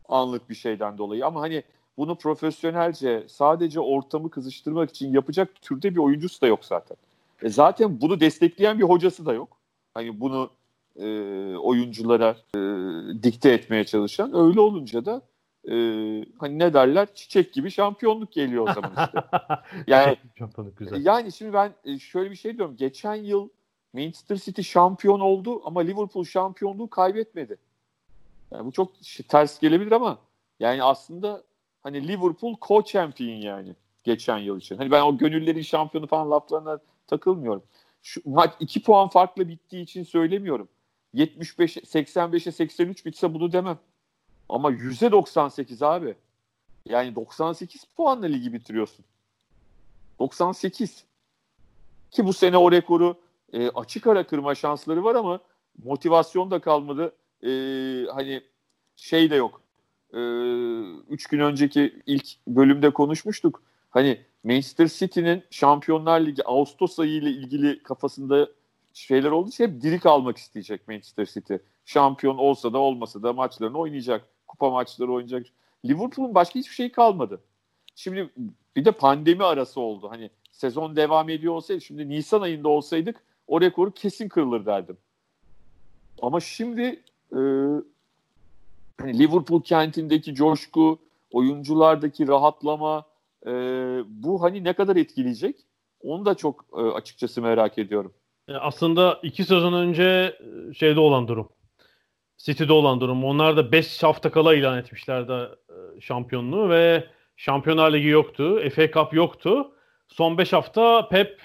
Anlık bir şeyden dolayı ama hani bunu profesyonelce sadece ortamı kızıştırmak için yapacak türde bir oyuncusu da yok zaten. E zaten bunu destekleyen bir hocası da yok. Hani bunu e, oyunculara e, dikte etmeye çalışan. Öyle olunca da e, hani ne derler çiçek gibi şampiyonluk geliyor o zaman işte. Yani, şampiyonluk güzel. Yani şimdi ben e, şöyle bir şey diyorum. Geçen yıl Manchester City şampiyon oldu ama Liverpool şampiyonluğu kaybetmedi. Yani bu çok ters gelebilir ama yani aslında hani Liverpool co-champion yani geçen yıl için. Hani ben o gönüllerin şampiyonu falan laflarına takılmıyorum. Şu maç 2 puan farklı bittiği için söylemiyorum. 75 85'e 83 bitse bunu demem. Ama %98 abi. Yani 98 puanla ligi bitiriyorsun. 98. Ki bu sene o rekoru e, açık ara kırma şansları var ama motivasyon da kalmadı. E, hani şey de yok. E, üç gün önceki ilk bölümde konuşmuştuk. Hani Manchester City'nin Şampiyonlar Ligi Ağustos ayı ile ilgili kafasında şeyler olduğu hep diri kalmak isteyecek Manchester City. Şampiyon olsa da olmasa da maçlarını oynayacak. Kupa maçları oynayacak. Liverpool'un başka hiçbir şey kalmadı. Şimdi bir de pandemi arası oldu. Hani sezon devam ediyor olsaydı şimdi Nisan ayında olsaydık o rekoru kesin kırılır derdim. Ama şimdi e, hani Liverpool kentindeki coşku, oyunculardaki rahatlama e, bu hani ne kadar etkileyecek? Onu da çok e, açıkçası merak ediyorum. E, aslında iki sezon önce e, şeyde olan durum. City'de olan durum. Onlar da 5 hafta kala ilan etmişlerdi e, şampiyonluğu ve Şampiyonlar Ligi yoktu. FA Cup yoktu. Son 5 hafta Pep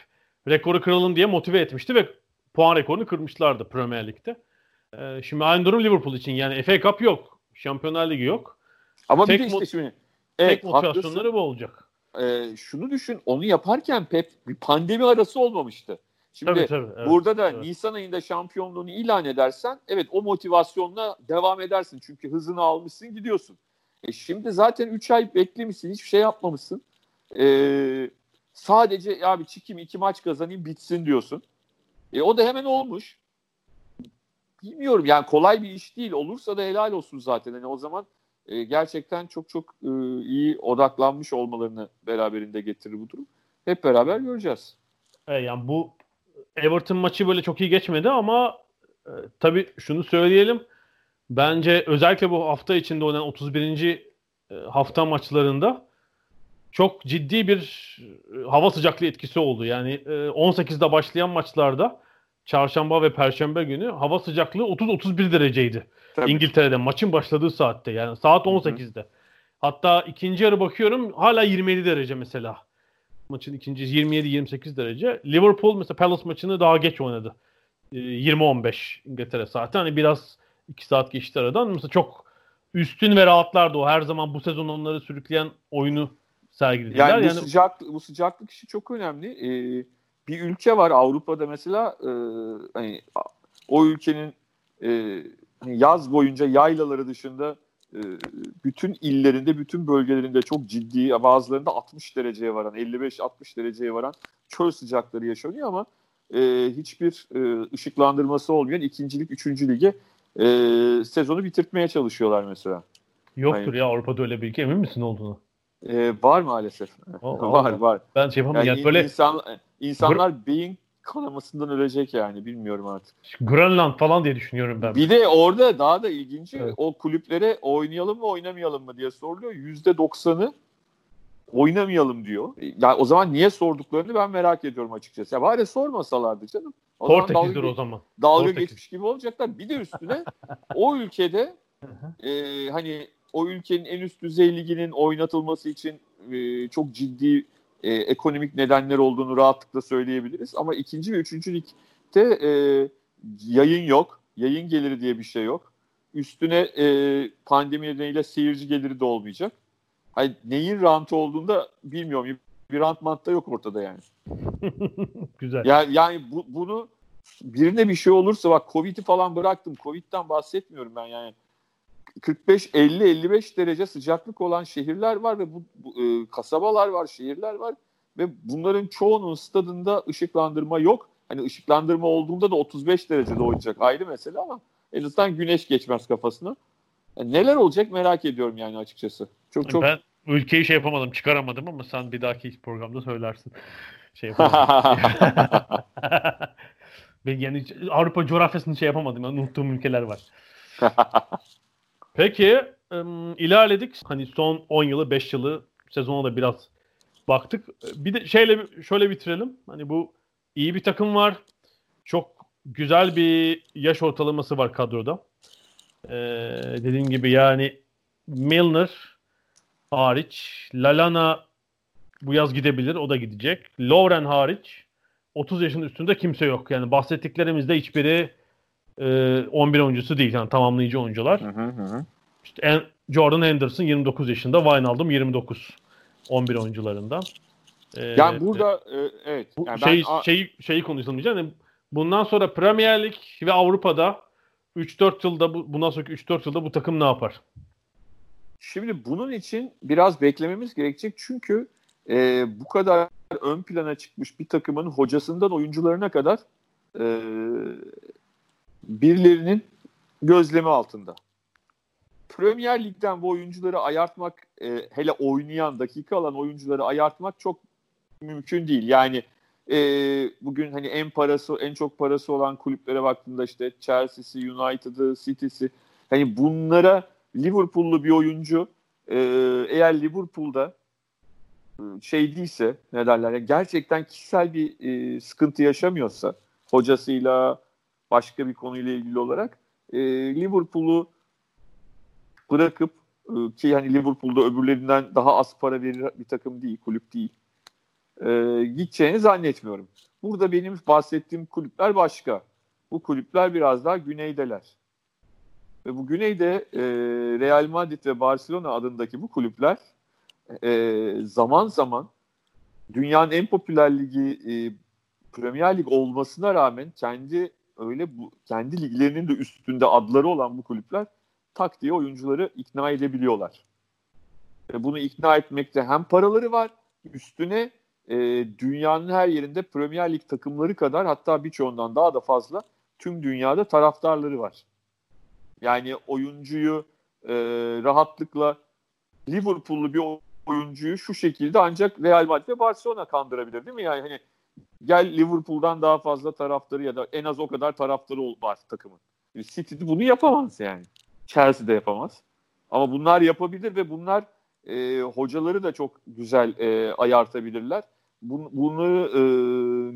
rekoru kıralım diye motive etmişti ve puan rekorunu kırmışlardı Premier Lig'de. Şimdi aynı durum Liverpool için. Yani FA Cup yok. Şampiyonlar Ligi yok. Ama tek bir de işte şimdi evet, tek motivasyonları bu olacak. Ee, şunu düşün. Onu yaparken Pep bir pandemi arası olmamıştı. Şimdi tabii, tabii, evet, burada da evet. Nisan ayında şampiyonluğunu ilan edersen evet o motivasyonla devam edersin. Çünkü hızını almışsın gidiyorsun. E şimdi zaten 3 ay beklemişsin hiçbir şey yapmamışsın. E, sadece ya bir çıkayım iki maç kazanayım bitsin diyorsun. E, o da hemen olmuş. Bilmiyorum yani kolay bir iş değil. Olursa da helal olsun zaten. Yani o zaman e, gerçekten çok çok e, iyi odaklanmış olmalarını beraberinde getirir bu durum. Hep beraber göreceğiz. Evet, yani bu Everton maçı böyle çok iyi geçmedi ama e, tabii şunu söyleyelim. Bence özellikle bu hafta içinde oynanan 31. E, hafta maçlarında çok ciddi bir e, hava sıcaklığı etkisi oldu. Yani e, 18'de başlayan maçlarda çarşamba ve perşembe günü hava sıcaklığı 30-31 dereceydi. Tabii. İngiltere'de maçın başladığı saatte yani saat 18'de. Hı-hı. Hatta ikinci yarı bakıyorum hala 27 derece mesela. Maçın ikinci 27-28 derece. Liverpool mesela Palace maçını daha geç oynadı. 20-15 İngiltere saati. Hani biraz 2 saat geçti aradan. Mesela çok üstün ve rahatlardı o. Her zaman bu sezon onları sürükleyen oyunu sergilediler. Yani bu, yani... Sıcak, bu sıcaklık işi çok önemli. Ee, bir ülke var Avrupa'da mesela e, hani o ülkenin e, hani yaz boyunca yaylaları dışında bütün illerinde, bütün bölgelerinde çok ciddi, bazılarında 60 dereceye varan, 55-60 dereceye varan çöl sıcakları yaşanıyor ama e, hiçbir e, ışıklandırması olmayan ikincilik, üçüncü lige e, sezonu bitirtmeye çalışıyorlar mesela. Yoktur hani, ya Avrupa'da öyle bir ülke emin misin olduğunu? E, var maalesef. O, var var. Ben şey yapamam. Yani, yani böyle... insan, insanlar Gr- beyin kanamasından ölecek yani bilmiyorum artık. Grönland falan diye düşünüyorum ben. Bir de orada daha da ilginci evet. o kulüplere oynayalım mı oynamayalım mı diye soruluyor. Yüzde doksanı oynamayalım diyor. Yani o zaman niye sorduklarını ben merak ediyorum açıkçası. Ya bari sormasalardı canım. O Portekiz'dir zaman dalga, o zaman. Dalga Portekiz. geçmiş gibi olacaklar. Bir de üstüne o ülkede e, hani o ülkenin en üst düzey liginin oynatılması için e, çok ciddi e, ekonomik nedenler olduğunu rahatlıkla söyleyebiliriz. Ama ikinci ve üçüncü ligde e, yayın yok. Yayın geliri diye bir şey yok. Üstüne e, pandemi nedeniyle seyirci geliri de olmayacak. Hani neyin rantı olduğunda bilmiyorum. Bir rantmant da yok ortada yani. Güzel. Yani, yani bu, bunu birine bir şey olursa bak Covid'i falan bıraktım. Covid'den bahsetmiyorum ben yani. 45 50 55 derece sıcaklık olan şehirler var ve bu, bu e, kasabalar var, şehirler var ve bunların çoğunun stadında ışıklandırma yok. Hani ışıklandırma olduğunda da 35 derecede oynayacak ayrı mesele ama en azından güneş geçmez kafasına. Yani neler olacak merak ediyorum yani açıkçası. Çok çok Ben ülkeyi şey yapamadım, çıkaramadım ama sen bir dahaki programda söylersin. Şey ben yani Avrupa coğrafyasını şey yapamadım. Yani unuttuğum ülkeler var. Peki ilerledik. Hani son 10 yılı 5 yılı sezona da biraz baktık. Bir de şeyle şöyle bitirelim. Hani bu iyi bir takım var. Çok güzel bir yaş ortalaması var kadroda. Ee, dediğim gibi yani Milner hariç Lalana bu yaz gidebilir. O da gidecek. Lauren hariç 30 yaşın üstünde kimse yok. Yani bahsettiklerimizde hiçbiri e, 11 oyuncusu değil. Yani tamamlayıcı oyuncular. Hı hı hı. İşte Jordan Henderson 29 yaşında, Wijnaldum 29. 11 oyuncularından. Ee, yani burada e, evet. Yani şey, ben, şeyi, şeyi konuşulmayacak. Yani bundan sonra Premier Lig ve Avrupa'da 3-4 yılda bu, bundan sonraki 3-4 yılda bu takım ne yapar? Şimdi bunun için biraz beklememiz gerekecek çünkü e, bu kadar ön plana çıkmış bir takımın hocasından oyuncularına kadar e, birilerinin gözlemi altında. Premier Lig'den bu oyuncuları ayartmak, e, hele oynayan, dakika alan oyuncuları ayartmak çok mümkün değil. Yani e, bugün hani en parası, en çok parası olan kulüplere baktığında işte Chelsea'si, United'ı, City'si, hani bunlara Liverpool'lu bir oyuncu e, eğer Liverpool'da e, şey değilse ne derler gerçekten kişisel bir e, sıkıntı yaşamıyorsa hocasıyla başka bir konuyla ilgili olarak e, Liverpool'u bırakıp e, ki hani Liverpool'da öbürlerinden daha az para verir bir takım değil, kulüp değil. E, gideceğini zannetmiyorum. Burada benim bahsettiğim kulüpler başka. Bu kulüpler biraz daha güneydeler. Ve bu güneyde e, Real Madrid ve Barcelona adındaki bu kulüpler e, zaman zaman dünyanın en popüler ligi e, Premier Lig olmasına rağmen kendi öyle bu kendi liglerinin de üstünde adları olan bu kulüpler tak diye oyuncuları ikna edebiliyorlar. E, bunu ikna etmekte hem paraları var üstüne e, dünyanın her yerinde Premier Lig takımları kadar hatta birçoğundan daha da fazla tüm dünyada taraftarları var. Yani oyuncuyu e, rahatlıkla Liverpool'lu bir oyuncuyu şu şekilde ancak Real Madrid ve Barcelona kandırabilir değil mi? Yani hani gel Liverpool'dan daha fazla taraftarı ya da en az o kadar taraftarı var takımın. City bunu yapamaz yani. Chelsea de yapamaz. Ama bunlar yapabilir ve bunlar e, hocaları da çok güzel e, ayartabilirler. Bun, bunu e,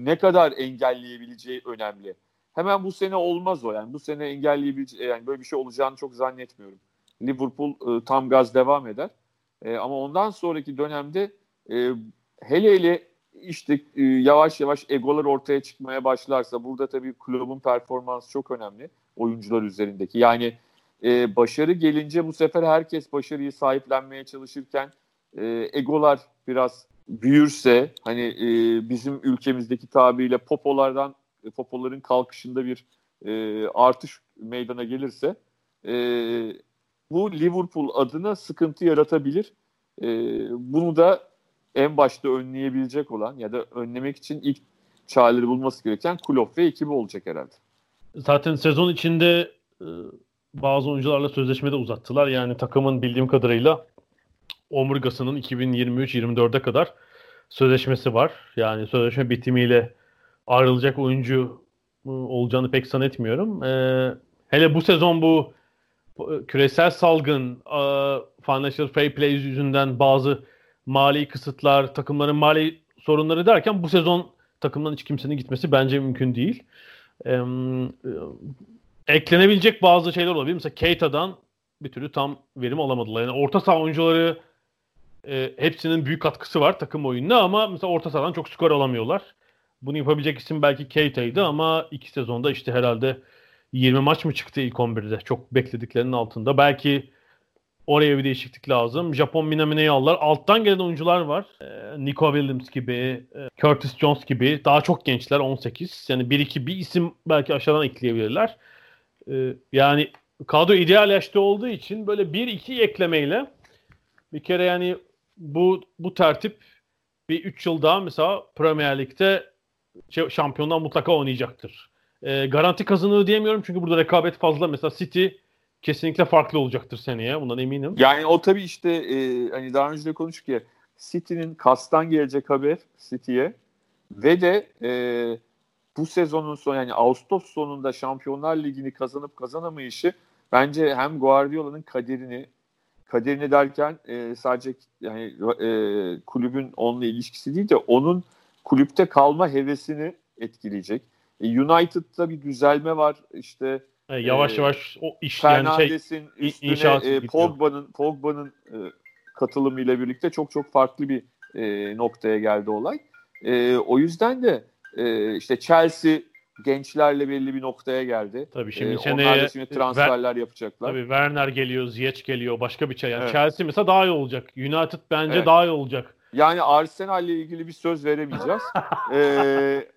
ne kadar engelleyebileceği önemli. Hemen bu sene olmaz o yani. Bu sene engelleyebileceği yani böyle bir şey olacağını çok zannetmiyorum. Liverpool e, tam gaz devam eder. E, ama ondan sonraki dönemde e, hele hele işte e, yavaş yavaş egolar ortaya çıkmaya başlarsa burada tabii kulübün performansı çok önemli oyuncular üzerindeki. Yani e, başarı gelince bu sefer herkes başarıyı sahiplenmeye çalışırken e, egolar biraz büyürse hani e, bizim ülkemizdeki tabiriyle popolardan popoların kalkışında bir e, artış meydana gelirse e, bu Liverpool adına sıkıntı yaratabilir. E, bunu da en başta önleyebilecek olan ya da önlemek için ilk çareleri bulması gereken Klopp ve ekibi olacak herhalde. Zaten sezon içinde e, bazı oyuncularla sözleşmede uzattılar. Yani takımın bildiğim kadarıyla omurgasının 2023-24'e kadar sözleşmesi var. Yani sözleşme bitimiyle ayrılacak oyuncu e, olacağını pek zannetmiyorum. Ee, hele bu sezon bu küresel salgın, financial fair play yüzünden bazı mali kısıtlar, takımların mali sorunları derken bu sezon takımdan hiç kimsenin gitmesi bence mümkün değil. Ee, eklenebilecek bazı şeyler olabilir. Mesela Keita'dan bir türlü tam verim alamadılar. Yani orta saha oyuncuları e, hepsinin büyük katkısı var takım oyununa ama mesela orta sahadan çok skor alamıyorlar. Bunu yapabilecek isim belki Keita'ydı ama iki sezonda işte herhalde 20 maç mı çıktı ilk 11'de? Çok beklediklerinin altında. Belki oraya bir değişiklik lazım. Japon Minamine'yi aldılar. Alttan gelen oyuncular var. Ee, Nico Williams gibi, e, Curtis Jones gibi. Daha çok gençler 18. Yani bir iki bir isim belki aşağıdan ekleyebilirler. Ee, yani kadro ideal yaşta olduğu için böyle bir iki eklemeyle bir kere yani bu bu tertip bir 3 yıl daha mesela Premier Lig'de şampiyondan mutlaka oynayacaktır. E, garanti kazanır diyemiyorum çünkü burada rekabet fazla. Mesela City kesinlikle farklı olacaktır seneye. Bundan eminim. Yani o tabii işte e, hani daha önce de konuştuk ya City'nin kastan gelecek haber City'ye ve de e, bu sezonun son yani Ağustos sonunda Şampiyonlar Ligi'ni kazanıp kazanamayışı bence hem Guardiola'nın kaderini kaderini derken e, sadece yani e, kulübün onunla ilişkisi değil de onun kulüpte kalma hevesini etkileyecek. E, United'da bir düzelme var. İşte e, yavaş e, yavaş o iş Fernandes'in yani şey, üstüne e, Pogba'nın Pogba'nın e, katılımıyla birlikte çok çok farklı bir e, noktaya geldi olay. E, o yüzden de e, işte Chelsea gençlerle belli bir noktaya geldi. Tabii şimdi Ee, seneye onlar da şimdi transferler yapacaklar. Tabii Werner geliyor, Ziyech geliyor, başka bir çay. Yani Evet. Chelsea mesela daha iyi olacak. United bence Evet. daha iyi olacak. Yani Arsenal ile ilgili bir söz veremeyeceğiz. ee,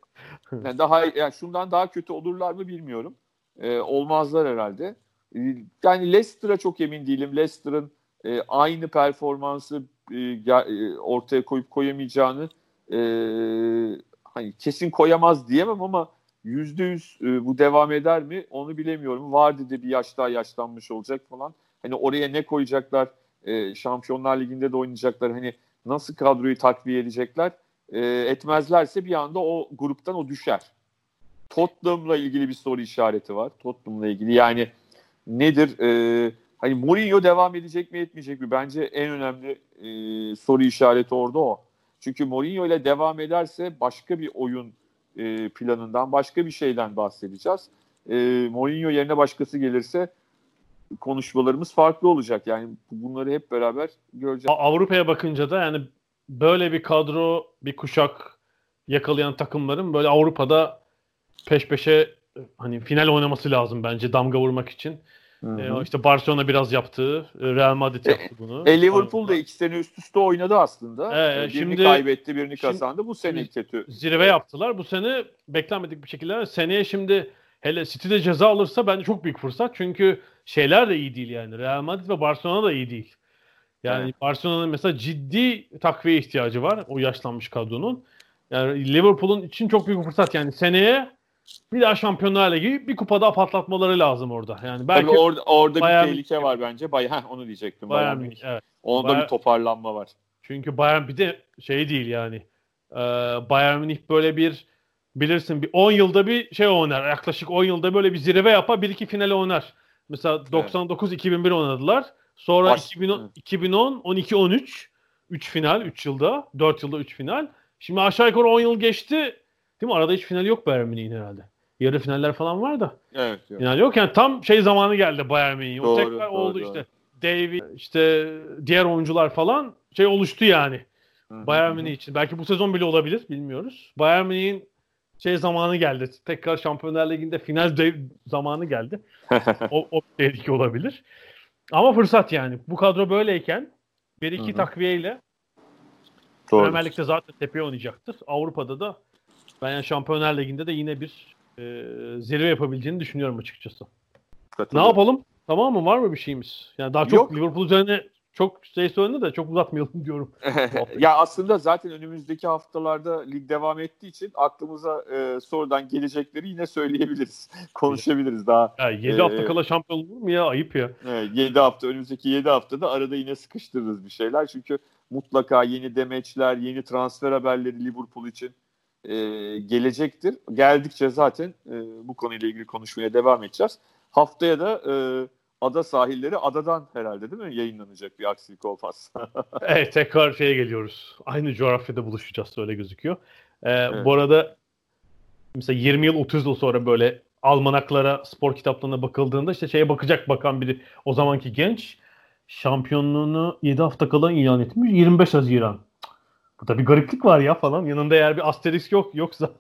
yani daha yani şundan daha kötü olurlar mı bilmiyorum. Ee, olmazlar herhalde. Ee, Yani Leicester'a çok emin değilim. Leicester'ın e, aynı performansı e, e, ortaya koyup koyamayacağını e, hani kesin koyamaz diyemem ama yüzde yüz e, bu devam eder mi onu bilemiyorum. Vardı de bir yaş daha yaşlanmış olacak falan. Hani oraya ne koyacaklar? E, Şampiyonlar Ligi'nde de oynayacaklar. Hani nasıl kadroyu takviye edecekler? E, etmezlerse bir anda o gruptan o düşer. Tottenham'la ilgili bir soru işareti var. Tottenham'la ilgili yani nedir? E, hani Mourinho devam edecek mi etmeyecek mi? Bence en önemli e, soru işareti orada o. Çünkü Mourinho ile devam ederse başka bir oyun e, planından, başka bir şeyden bahsedeceğiz. E, Mourinho yerine başkası gelirse konuşmalarımız farklı olacak. Yani bunları hep beraber göreceğiz. Avrupa'ya bakınca da yani böyle bir kadro, bir kuşak yakalayan takımların böyle Avrupa'da peş peşe e, hani final oynaması lazım bence damga vurmak için. E, hı. işte Barcelona biraz yaptı, e, Real Madrid yaptı bunu. E, Liverpool da iki sene üst üste oynadı aslında. Evet, E, birini şimdi- kaybetti, birini kazandı. Bu sene kötü. zirve yaptılar. Bu sene beklenmedik bir şekilde. Seneye şimdi hele City'de ceza alırsa bence çok büyük fırsat. Çünkü şeyler de iyi değil yani. Real Madrid ve Barcelona da iyi değil. Yani Evet. Barcelona'nın mesela ciddi takviye ihtiyacı var o yaşlanmış kadronun. Yani Liverpool'un için çok büyük fırsat. Yani seneye bir daha Şampiyonlar Ligi bir kupa daha patlatmaları lazım orada. Yani belki Tabii orada, orada Bayern- bir tehlike var bence. Bay heh, onu diyecektim. Bayern Bayern Münih, evet. Onda Bayern- bir toparlanma var. Çünkü Bayern bir de şey değil yani. Ee, Bayern Münih böyle bir bilirsin bir 10 yılda bir şey oynar. Yaklaşık 10 yılda böyle bir zirve yapar. Bir iki finale oynar. Mesela 99-2001 oynadılar. Sonra Baş- 2010, Evet. 2010, 12, 13 3 final 3 yılda. 4 yılda 3 final. Şimdi aşağı yukarı 10 yıl geçti. Değil mi? Arada hiç final yok Bayern Münih'in herhalde. Yarı finaller falan var da. Evet. yok. Final yok. Yani tam şey zamanı geldi Bayern Münih'in. O tekrar doğru, oldu doğru. işte. David işte diğer oyuncular falan şey oluştu yani. Hı hı, Bayern. Münih için. Belki bu sezon bile olabilir. Bilmiyoruz. Bayern Münih'in şey zamanı geldi. Tekrar Şampiyonlar Ligi'nde final zamanı geldi. O, o tehlike olabilir. Ama fırsat yani. Bu kadro böyleyken bir iki takviyeyle. Premier Lig'de zaten tepeye oynayacaktır. Avrupa'da da ben yani Şampiyonlar Ligi'nde de yine bir e, zirve yapabileceğini düşünüyorum açıkçası. Ne yapalım? Tamam mı? Var mı bir şeyimiz? Yani daha çok Yok. Liverpool üzerine çok şey söyledi de çok uzatmayalım diyorum. ya aslında zaten önümüzdeki haftalarda lig devam ettiği için aklımıza e, sonradan gelecekleri yine söyleyebiliriz. Konuşabiliriz daha. Ya 7 Ee, hafta kala şampiyon olur mu ya? Ayıp ya. Evet, 7 hafta önümüzdeki 7 haftada arada yine sıkıştırırız bir şeyler. Çünkü mutlaka yeni demeçler, yeni transfer haberleri Liverpool için e, gelecektir. Geldikçe zaten e, bu konuyla ilgili konuşmaya devam edeceğiz. Haftaya da e, ada sahilleri adadan herhalde değil mi yayınlanacak bir aksilik olmazsa. Evet tekrar şeye geliyoruz. Aynı coğrafyada buluşacağız öyle gözüküyor. Ee, Bu arada mesela 20 yıl 30 yıl sonra böyle almanaklara, spor kitaplarına bakıldığında işte şeye bakacak bakan biri o zamanki genç şampiyonluğunu 7 hafta kala ilan etmiş 25 Haziran. Burada bir gariplik var ya falan. Yanında eğer bir asterisk yok yoksa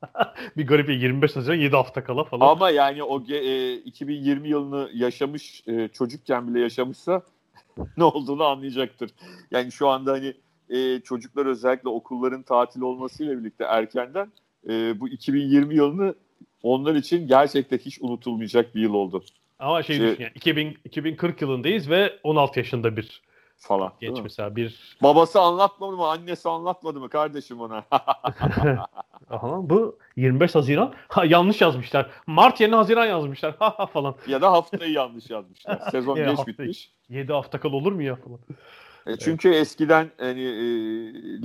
bir garip 25 Haziran 7 hafta kala falan. Ama yani o e, 2020 yılını yaşamış e, çocukken bile yaşamışsa ne olduğunu anlayacaktır. Yani şu anda hani e, çocuklar özellikle okulların tatil olmasıyla birlikte erkenden e, bu 2020 yılını onlar için gerçekten hiç unutulmayacak bir yıl oldu Ama şey Şey- düşün yani 2000, 2040 yılındayız ve 16 yaşında bir falan. mi? mesela bir Babası anlatmadı mı, annesi anlatmadı mı kardeşim ona? Aha, bu 25 Haziran. Ha, yanlış yazmışlar. Mart yerine Haziran yazmışlar. Falan. ya da haftayı yanlış yazmışlar. Sezon Ya, geç haftayı. bitmiş. 7 hafta kal olur mu ya falan. E, çünkü eskiden hani e,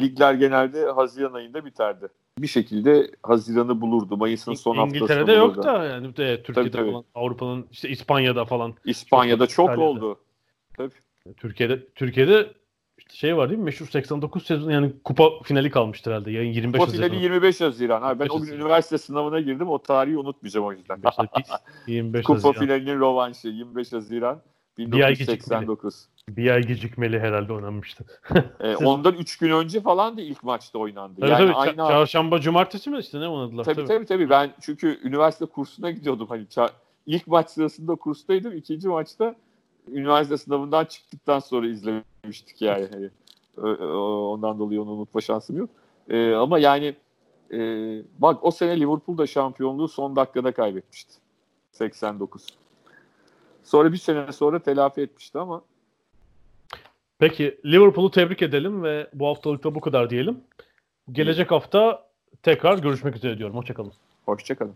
ligler genelde Haziran ayında biterdi. Bir şekilde Haziran'ı bulurdu. Mayıs'ın son haftasını İngiltere'de bulurdu. yok da yani de, Türkiye'de tabii. falan Avrupa'nın işte İspanya'da falan. İspanya'da çok İtalya'da. oldu. Tabii. Türkiye'de Türkiye'de işte şey var değil mi? Meşhur 89 sezon yani kupa finali kalmıştır herhalde. Yayın 25 Kupa Haziran. finali 25 Haziran. Abi ben 25 o gün üniversite sınavına girdim. O tarihi unutmayacağım o yüzden. 25, 25 Kupa Haziran. finalinin rovanşı 25 Haziran Bir ay gecikmeli. 1989. Bir ay gecikmeli herhalde oynanmıştı. E, ondan 3 gün önce falan da ilk maçta oynandı. Tabii yani tabii. aynı Ça- Çarşamba, cumartesi mi işte ne oynadılar? Tabii, tabii tabii ben çünkü üniversite kursuna gidiyordum hani ça- ilk maç sırasında kurstaydım ikinci maçta üniversite sınavından çıktıktan sonra izlemiştik yani hani ondan dolayı onu unutma şansım yok Ee, ama yani e, bak o sene Liverpool da şampiyonluğu son dakikada kaybetmişti 89 sonra bir sene sonra telafi etmişti ama Peki Liverpool'u tebrik edelim ve bu haftalıkta bu kadar diyelim. Gelecek hafta tekrar görüşmek üzere diyorum. Hoşçakalın. hoşçakalın.